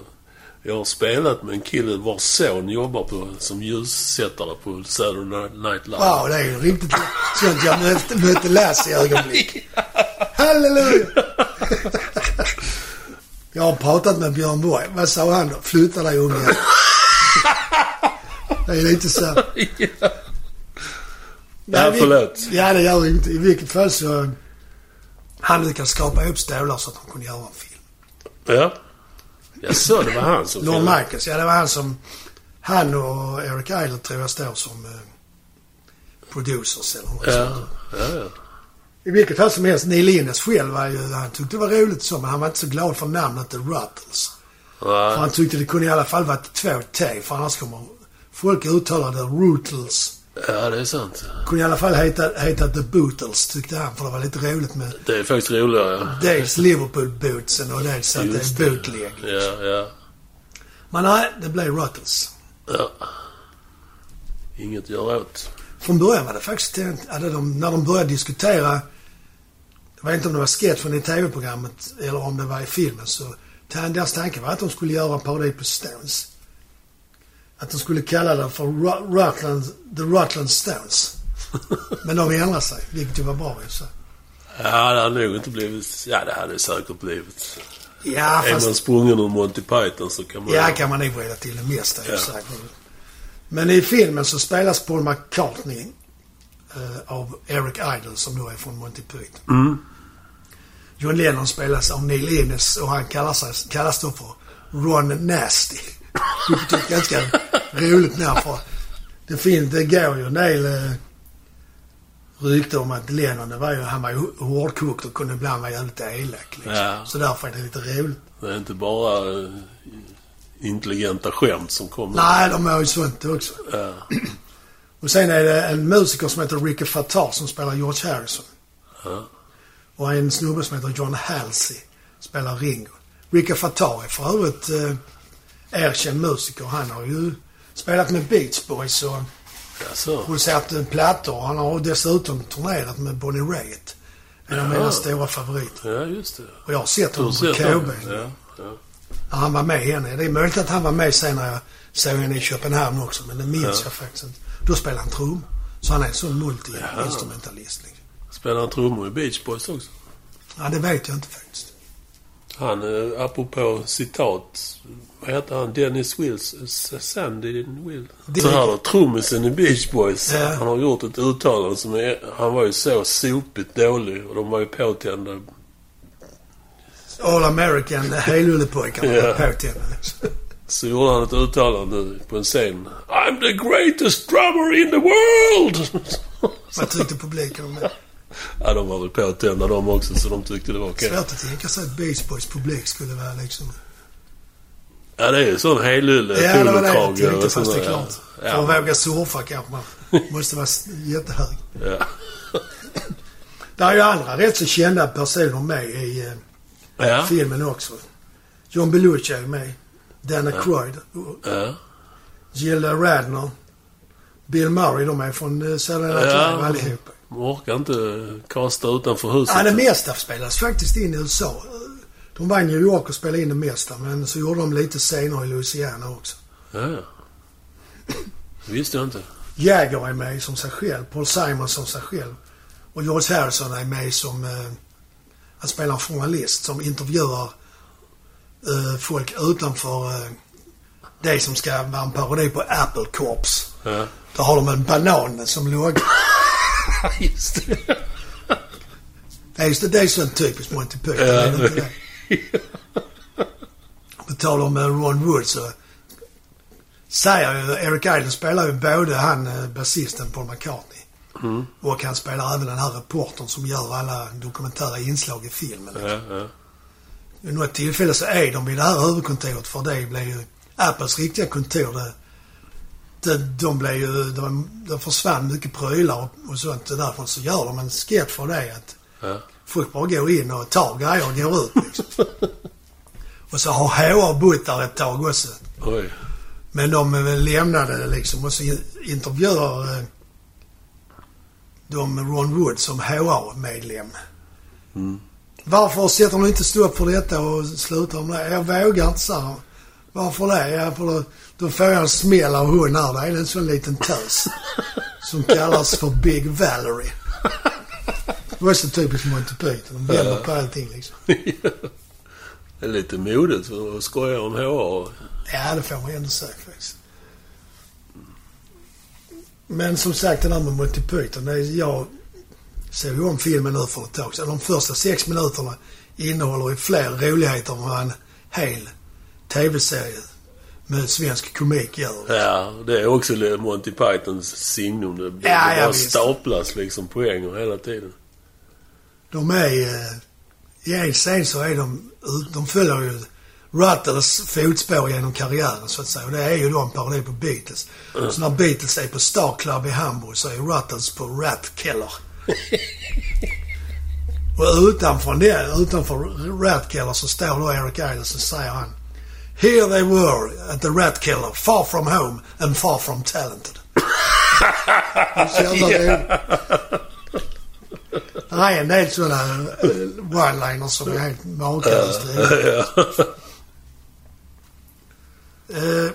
Jag har spelat med en kille vars son jobbar på, som ljussättare på Saturday Night Live. Wow, det är ju riktigt sånt jag mötte, mötte Lasse i ögonblick. Halleluja! Jag har pratat med Björn Borg. Vad sa han då? Flytta dig unge. Det är lite så. ja. Förlåt. Ja, det gör inget. I vilket fall så... Han lyckades skrapa ihop stålar så att de kunde göra en film. Ja. Jag så det var han som filmade. Michaels, ja det var han som... Han och Eric Idle tror jag står som eh, producers eller något Ja. sånt. Ja, ja. I vilket fall som helst, Neil Innes själv var ju... Han tyckte det var roligt så, men han var inte så glad för namnet The Ruttles. För han tyckte det kunde i alla fall varit två T, för annars kommer folk uttala det Rootles. Ja, det är sant. kunde i alla fall heta, heta The Bootles, tyckte han, för det var lite roligt med Det är faktiskt roligare, ja. dels Liverpool-bootsen och dels att det är bootleg. Ja, ja. Men nej, det blev Ruttles. ja. Inget att göra åt. Från början var det faktiskt, hade de, när de började diskutera, jag vet inte om det var sketchen i tv-programmet eller om det var i filmen, så deras tanke var att de skulle göra en parodi på Stones. Att de skulle kalla det för Ru- Rutland, The Rutland Stones. Men de ändrade sig, vilket ju var bra i sig. Ja, det hade nog inte blivit... Ja, det hade säkert blivit. Ja, Är fast... man sprungen ur Monty Python så kan man... Ja, kan man nog vrida till det mesta Ja. Men i filmen så spelas Paul McCartney eh, av Eric Idle som då är från Monty Python. Mm. John Lennon spelas av Neil Innes och han kallar sig, kallas då för Ron Nasty. Vilket är ganska roligt namn för det, fin, det går ju en del eh, rykte om att Lennon, det var ju, han var ju hårdkokt och kunde ibland vara jävligt elak. Liksom. Ja. Så därför är det lite roligt. Det är inte bara eh, intelligenta skämt som kommer. Nej, de har ju sånt också. Ja. Och sen är det en musiker som heter Ricky Fattar som spelar George Harrison. Ja. Och en snubbe som heter John Halsey spelar Ringo. Ricky Fattar är för övrigt eh, erkänd musiker. Han har ju spelat med Beach Boys och Jaså? producerat plattor. Han har dessutom turnerat med Bonnie Raitt. En av Ja. mina stora favoriter. Ja, just det. Och jag har sett honom på KB. Ja, ja. Han var med henne. Det är möjligt att han var med sen när jag såg henne i Köpenhamn också. Men det minns Ja. jag faktiskt inte. Då spelade han trummor. Så han är en sån multi-instrumentalist. Liksom. Spelar han trummor i Beach Boys också? Ja, det vet jag inte faktiskt. Han, eh, apropå citat. Vad heter han? Dennis Wills? Sandy Will? Det- Så här då, trummisen i Beach Boys. Ja. Han har gjort ett uttalande som är... Han var ju så sopigt dålig och de var ju påtända. All American helullepojkarna Ja. var påtända. Så gjorde han ett uttalande på en scen. I'm the greatest drummer in the world! Vad tyckte publiken om det? ja, de var väl påtända de också, så de tyckte det var okej. Svårt att tänka sig att Beach Boys publik skulle vara liksom... Ja, det är ju sån helylle, Ja, det var det jag tänkte fast det är klart. För att Ja. våga surfa kanske man måste vara jättehög. Ja. Det är ju andra rätt så kända personer med i eh, Ja. filmen också. John Belushi är med. Dana Croyd. Ja. Jill Radner. Bill Murray, de är från Night Live Ja. allihopa. De orkar inte kasta utanför huset. Ja, det mesta spelas faktiskt in i USA. De var i New York och spelade in det mesta, men så gjorde de lite scener i Louisiana också. Ja, ja. Visste jag inte. Jagger är med som sig själv. Paul Simon som sig själv. Och George Harrison är med som... Eh, han spelar en journalist som intervjuar eh, folk utanför eh, det som ska vara en parodi på Apple Corps. Ja. Då har de en banan som låg. Just det. Det är, just det är så typiskt Monty Python. Ja. På tal om eh, Ron Wood så säger ju Eric Idle spelar ju både han eh, basisten Paul McCartney Mm. och han spelar även den här reportern som gör alla dokumentära inslag i filmen. Ja, ja. Vid något tillfälle så är de vid det här huvudkontoret för det blev ju Apples riktiga kontor. Det, det, de blev ju, de, det försvann mycket prylar och, och sånt. Därför så gör de en sketch för det att Ja. Folk bara går in och tar grejer och går ut liksom. Och så har HR bott där ett tag också. Oj. Men de lämnade det liksom och så in- intervjuar eh, de Ron Wood som HR-medlem. Mm. Varför sätter de inte stopp för detta och slutar med det? Jag vågar inte, han. Varför det? Ja, för då, då får jag en smäll av hon här. Det är en sån liten tös. som kallas för Big Valerie. Det var så typiskt Monty Python. De vänder på allting liksom. Det är lite modigt att skoja om HR. Ja, det får man ändå säga faktiskt. Men som sagt, det där med Monty Python. Det är, jag såg ju om filmen nu för ett tag sedan. De första sex minuterna innehåller ju fler roligheter än vad en hel tv-serie med svensk komik gör. Ja, det är också Monty Pythons signum. Det, Ja, ja, bara visst. staplas liksom poänger hela tiden. De är... eh, I en scen så är de... De följer ju Ruttles fotspår genom karriären så att säga. Och det är ju då en parodi på Beatles. Så när Beatles är på Star Club i Hamburg så är Ruttles på Rat Keller. Och utanför det, utanför Rat Keller så står då Eric Idle så säger han Here they were at the Rat Keller, far from home and far from talented. Jävla. Det är en del sådana eh, one-liners som är helt makalöst. Eh,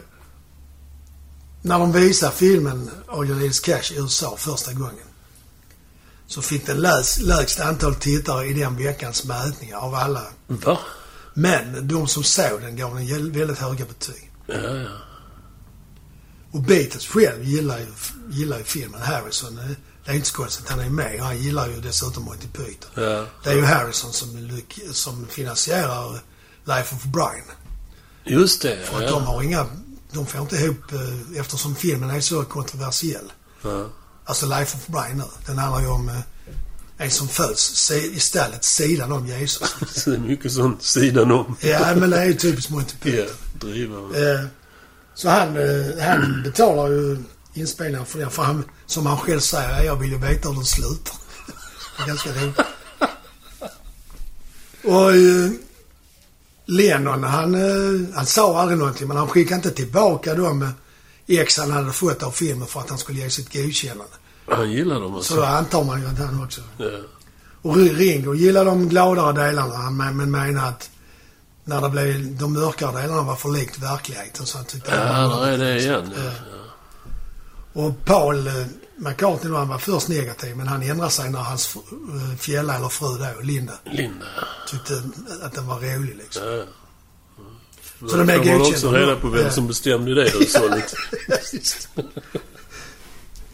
när de visade filmen Need Is Cash i USA första gången så fick den läs, lägst antal tittare i den veckans mätningar av alla. Va? Men de som såg den gav den väldigt höga betyg. Ja, ja. Och Beatles själv gillar ju, gillar ju filmen. Harrison, eh, det är inte så konstigt. Han är med han gillar ju dessutom Monty Python. ja. Det är ju Harrison som, som finansierar Life of Brian. Just det. För att Ja. de har inga... De får inte ihop eh, eftersom filmen är så kontroversiell. Ja. Alltså Life of Brian nu. Den handlar ju om eh, en som föds i stallet sidan om Jesus. Det är mycket sånt sidan om. ja, men det är ju typiskt Monty Ja, Python. driva. Eh, så han, han betalar ju inspelningen för. För han, som han själv säger, jag vill ju veta hur den slutar. det är ganska roligt. Och eh, Lennon, han, eh, han sa aldrig någonting, men han skickade inte tillbaka de ex han hade fått av filmen för att han skulle ge sitt godkännande. Han gillar dem Så alltså. då antar man ju att han också... Ja. Och Ringo gillar de gladare delarna, men menar att när det blev, de mörkare delarna var för likt verkligheten så han tyckte Ja, där är det igen. Ja. Och Paul, eh, McCartney han var först negativ men han ändrade sig när hans eh, fjälla eller fru då, Linda, Linda. tyckte att den var rolig liksom. Ja. Så de är godkända också reda på vem Ja. som bestämde det då så lite.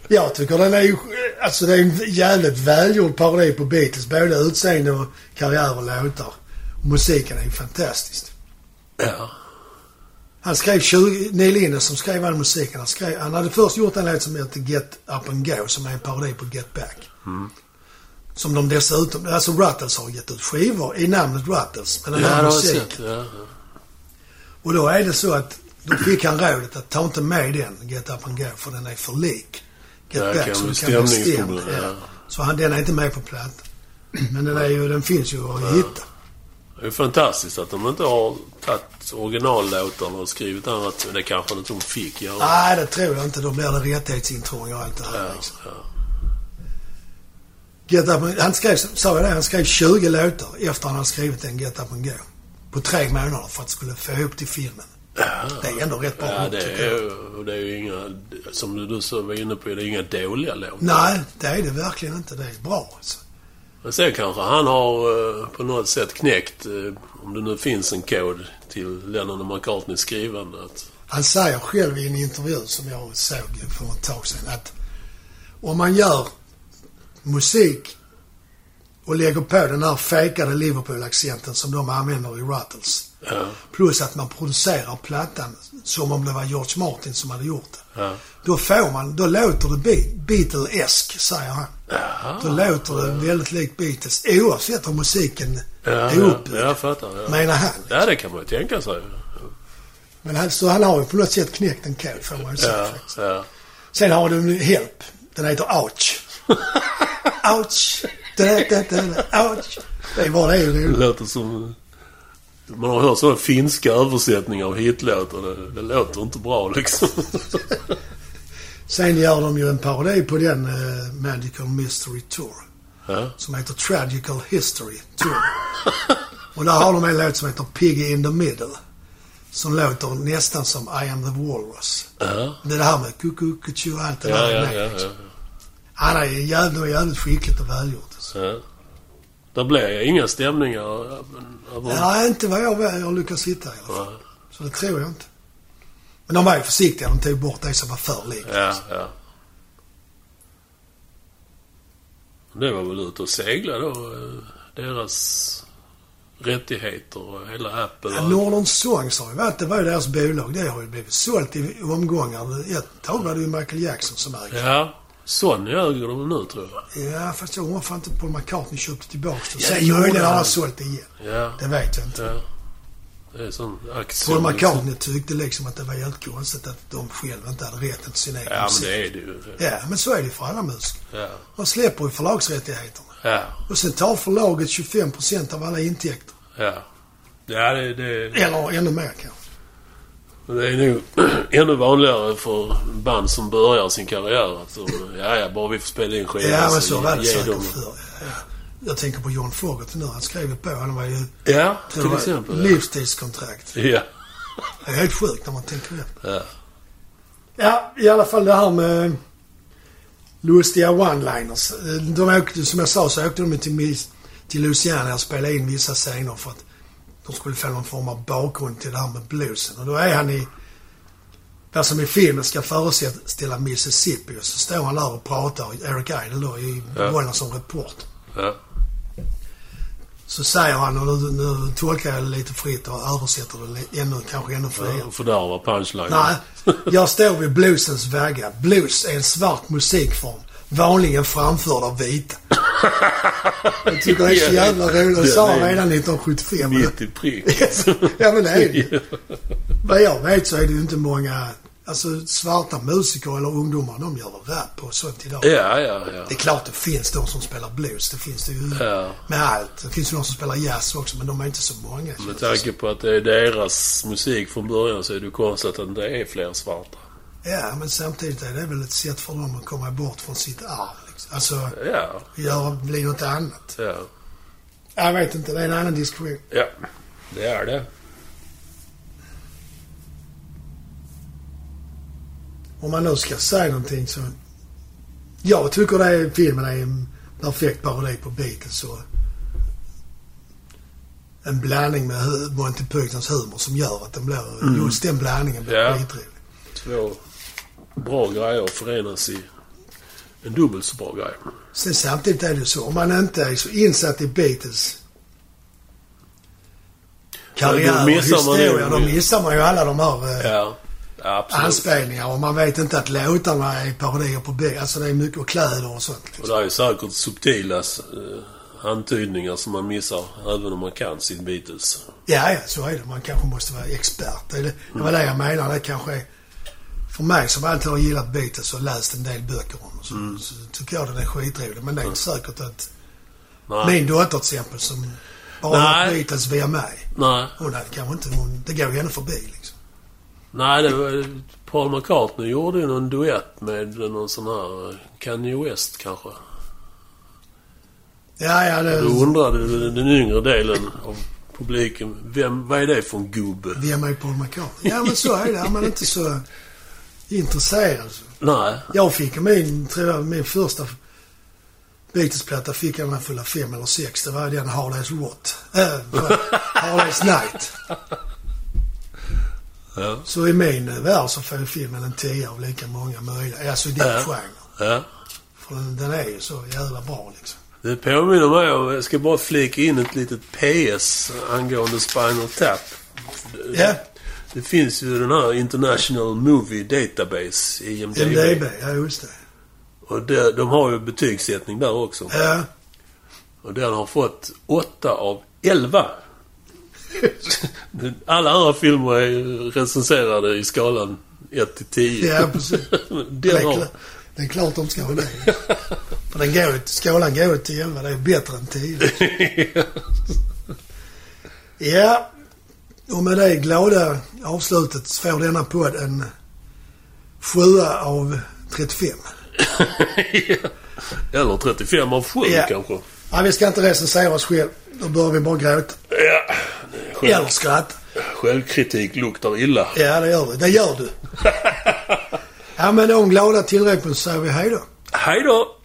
Jag tycker den är ju, alltså det är en jävligt välgjord parodi på Beatles. Både utseende och karriär och låtar. Musiken är ju fantastisk. Ja. Han skrev 20, Neil Innes som skrev all musiken. Han, skrev, han hade först gjort en låt som heter Get Up and Go som är en parodi på Get Back. Som de dessutom, alltså Ruttles har gett ut skivor i namnet Ruttles. Men den Ja, här musiken. Ja, ja. Och då är det så att då fick han rådet att ta inte med den, Get Up and Go, för den är för lik Get Ja, Back. så det kan bli stämd. ja. Ja. Så han, den är inte med på plattan. Men den, är ju, den finns ju att hitta. Det är fantastiskt att de inte har tagit originallåtarna och skrivit annat. Men det kanske inte de fick göra. Nej, det tror jag inte. Då blir det rättighetsintrång och allt det här Ja, liksom. ja. Get Up han skrev, sa jag det, han skrev 20 låtar efter han hade skrivit en Get Up and Go. På tre månader för att skulle få ihop till filmen. Det är ändå rätt bra Ja, det är, jag. det är ju inga, som du, du så var inne på, det är inga dåliga låtar. Nej, det är det verkligen inte. Det är bra alltså. Men sen kanske han har eh, på något sätt knäckt, eh, om det nu finns en kod till Lennon och McCartney's skrivande. Att, Han säger själv i en intervju som jag såg för ett tag sedan att om man gör musik och lägger på den här fejkade Liverpool-accenten som de använder i Ruttles ja, Plus att man producerar plattan som om det var George Martin som hade gjort det. ja. Då får man, då låter det Be- Beatle-esk, säger han. Jaha. Då låter det väldigt likt Beatles oavsett hur musiken Ja, är ja, uppbyggd. jag fattar. Ja. Menar han. ja, det kan man ju tänka sig. Men han, så han har ju på något sätt knäckt en kod får man ju säga Ja, ja. Sen har du en Help. Den heter Ouch. Ouch. Da, da, da, ouch. Det är bara det Det låter som... Man har hört sådana finska översättningar av hitlåtar. Det, det låter inte bra liksom. Sen gör de ju en parodi på den eh, Magical Mystery Tour. ja. Som heter Tragical History Tour. Och där har de en låt som heter Piggy in the Middle. Som låter nästan som I am the Walrus. Ja, Det är det här med kuku, kuchu och allt det ja, där. ja, ja, liksom. ja. Han är jävligt, jävligt skickligt och välgjort. Alltså. ja. Det blir inga stämningar över... Ja, inte vad jag, jag har lyckats hitta i alla fall. Så det tror jag inte. Men de var ju försiktiga. De tog bort det som var för likt. ja, ja. Det var väl ute och segla då, eh, deras rättigheter och hela Apple. Ja, Northern Songs har ju varit, det var ju deras bolag. Det har ju blivit sålt i omgångar. Ett tag var det ju Michael Jackson som ägde. Ja, Sony äger de nu tror jag. Ja, fast jag undrar fan inte Paul McCartney köpte tillbaka det. Ja, Sen möjligen har han. sålt det igen. Ja, Det vet jag inte. ja. Det är sån aktie. Paul McCartney tyckte liksom att det var helt konstigt att de själva inte hade rätten till sin egen Ja, men musik. det är det ju. Ja, men så är det ju för alla musiker. Ja, De släpper ju förlagsrättigheterna. ja, Och sen tar förlaget 25% av alla intäkter. ja. Ja, det, det, Eller ännu mer kanske. Det är nog ännu vanligare för band som börjar sin karriär att de, ja, ja, bara vi får spela in skivan Ja, men så var det säkert förr. Ja, ja. Jag tänker på John Fogerty nu. Han skrev ju på. Han var ju... Ja, till var exempel. Livstidskontrakt. Ja, Det är helt sjukt när man tänker efter. ja. Ja, i alla fall det här med lustiga one-liners. De åkte, som jag sa så åkte de till, till Louisiana och spelade in vissa scener för att de skulle få någon form av bakgrund till det här med bluesen. Och då är han i... Där som i filmen ska föreställa Mississippi och så står han där och pratar, Eric Idle då, i Ja. rollen som reporter. ja. Så säger han, och nu, nu tolkar jag det lite fritt och översätter det ännu, kanske ännu friare. ja fördärva punchline. Nej, jag står vid bluesens väggar. Blues är en svart musikform. Vanligen framförd av vita. Jag tycker det är så jävla roligt. Det sa redan 1975. Mitt i prick. ja men det är det. Vad jag vet så är det ju inte många, alltså svarta musiker eller ungdomar, de gör rap och sånt idag. Ja, ja, ja. Det är klart det finns de som spelar blues. Det finns det ju Ja. med allt. Det finns ju de som spelar jazz också, men de är inte så många. Med tanke på att det är deras musik från början så är det ju konstigt att det inte är fler svarta. Ja, men samtidigt är det väl ett sätt för dem att komma bort från sitt arv. Liksom. Alltså, Ja, göra, bli något annat. ja. Jag vet inte, det är en annan diskussion. Ja, det är det. Om man nu ska säga någonting så... Jag tycker det är, filmen är en perfekt parodi på Beatles och en blandning med Monty Pythons humor som gör att den blir, Mm. just den blandningen blir Ja. skitrolig. Två bra grejer förenas i en dubbelt så bra grej. Sen samtidigt är det så, om man inte är så insatt i Beatles karriär och historia, då missar man ju alla de här eh, Ja, absolut. anspelningar och man vet inte att låtarna är parodier på Beatles. Alltså det är mycket och kläder och sånt. Och Liksom. det är säkert subtila eh, antydningar som man missar även om man kan sin Beatles. Ja, ja, så är det. Man kanske måste vara expert. Det, är det, det var det jag menar. Det kanske är... För mig som alltid har gillat Beatles och läst en del böcker om så, Mm. så tycker jag den är skitrolig. Men det är inte säkert att Nej. min dotter till exempel som bara har Beatles via mig. Nej. Hon hade kanske inte... Hon, det går ju henne förbi liksom. Nej, det var, Paul McCartney gjorde ju någon duett med någon sån här eh, Kanye West kanske. Ja, ja, det... Då undrade den yngre delen av publiken, vem, vad är det för en gubbe? Via mig Paul McCartney. Ja, men så är det. Är man inte så intresserad så. Nej. Jag fick min, tror jag, min första Beatles-platta fick jag när jag fyllde fem eller sex. Det var den Harleys Rot. Äh. Harleys Night. Ja. Så i min värld så får filmen en 10 av lika många möjliga. Alltså i den Ja. genren. ja. För den, den är ju så jävla bra liksom. Det påminner mig om, jag ska bara flika in ett litet PS angående Spinal Tap. Ja, Det finns ju den här International Movie Database, IMDB. MDB. Ja, just det. Och det, de har ju betygssättning där också. Ja. Och den har fått 8 av 11. Alla andra filmer är recenserade i skalan 1 till 10. Ja, precis. Den har... det är klart de ska ha det. För den går, skalan går till 11. Det är bättre än 10. Ja, och med det glada avslutet så får denna podd en sjua av 35. Eller 35 av 7 Ja. kanske. Ja, vi ska inte recensera oss själv. Då börjar vi bara gråta. Ja. Eller Själv, skratta. självkritik luktar illa. Ja, det gör vi. Det gör du. Ja, men de glada tillräckligt så säger vi hej då. Hej då!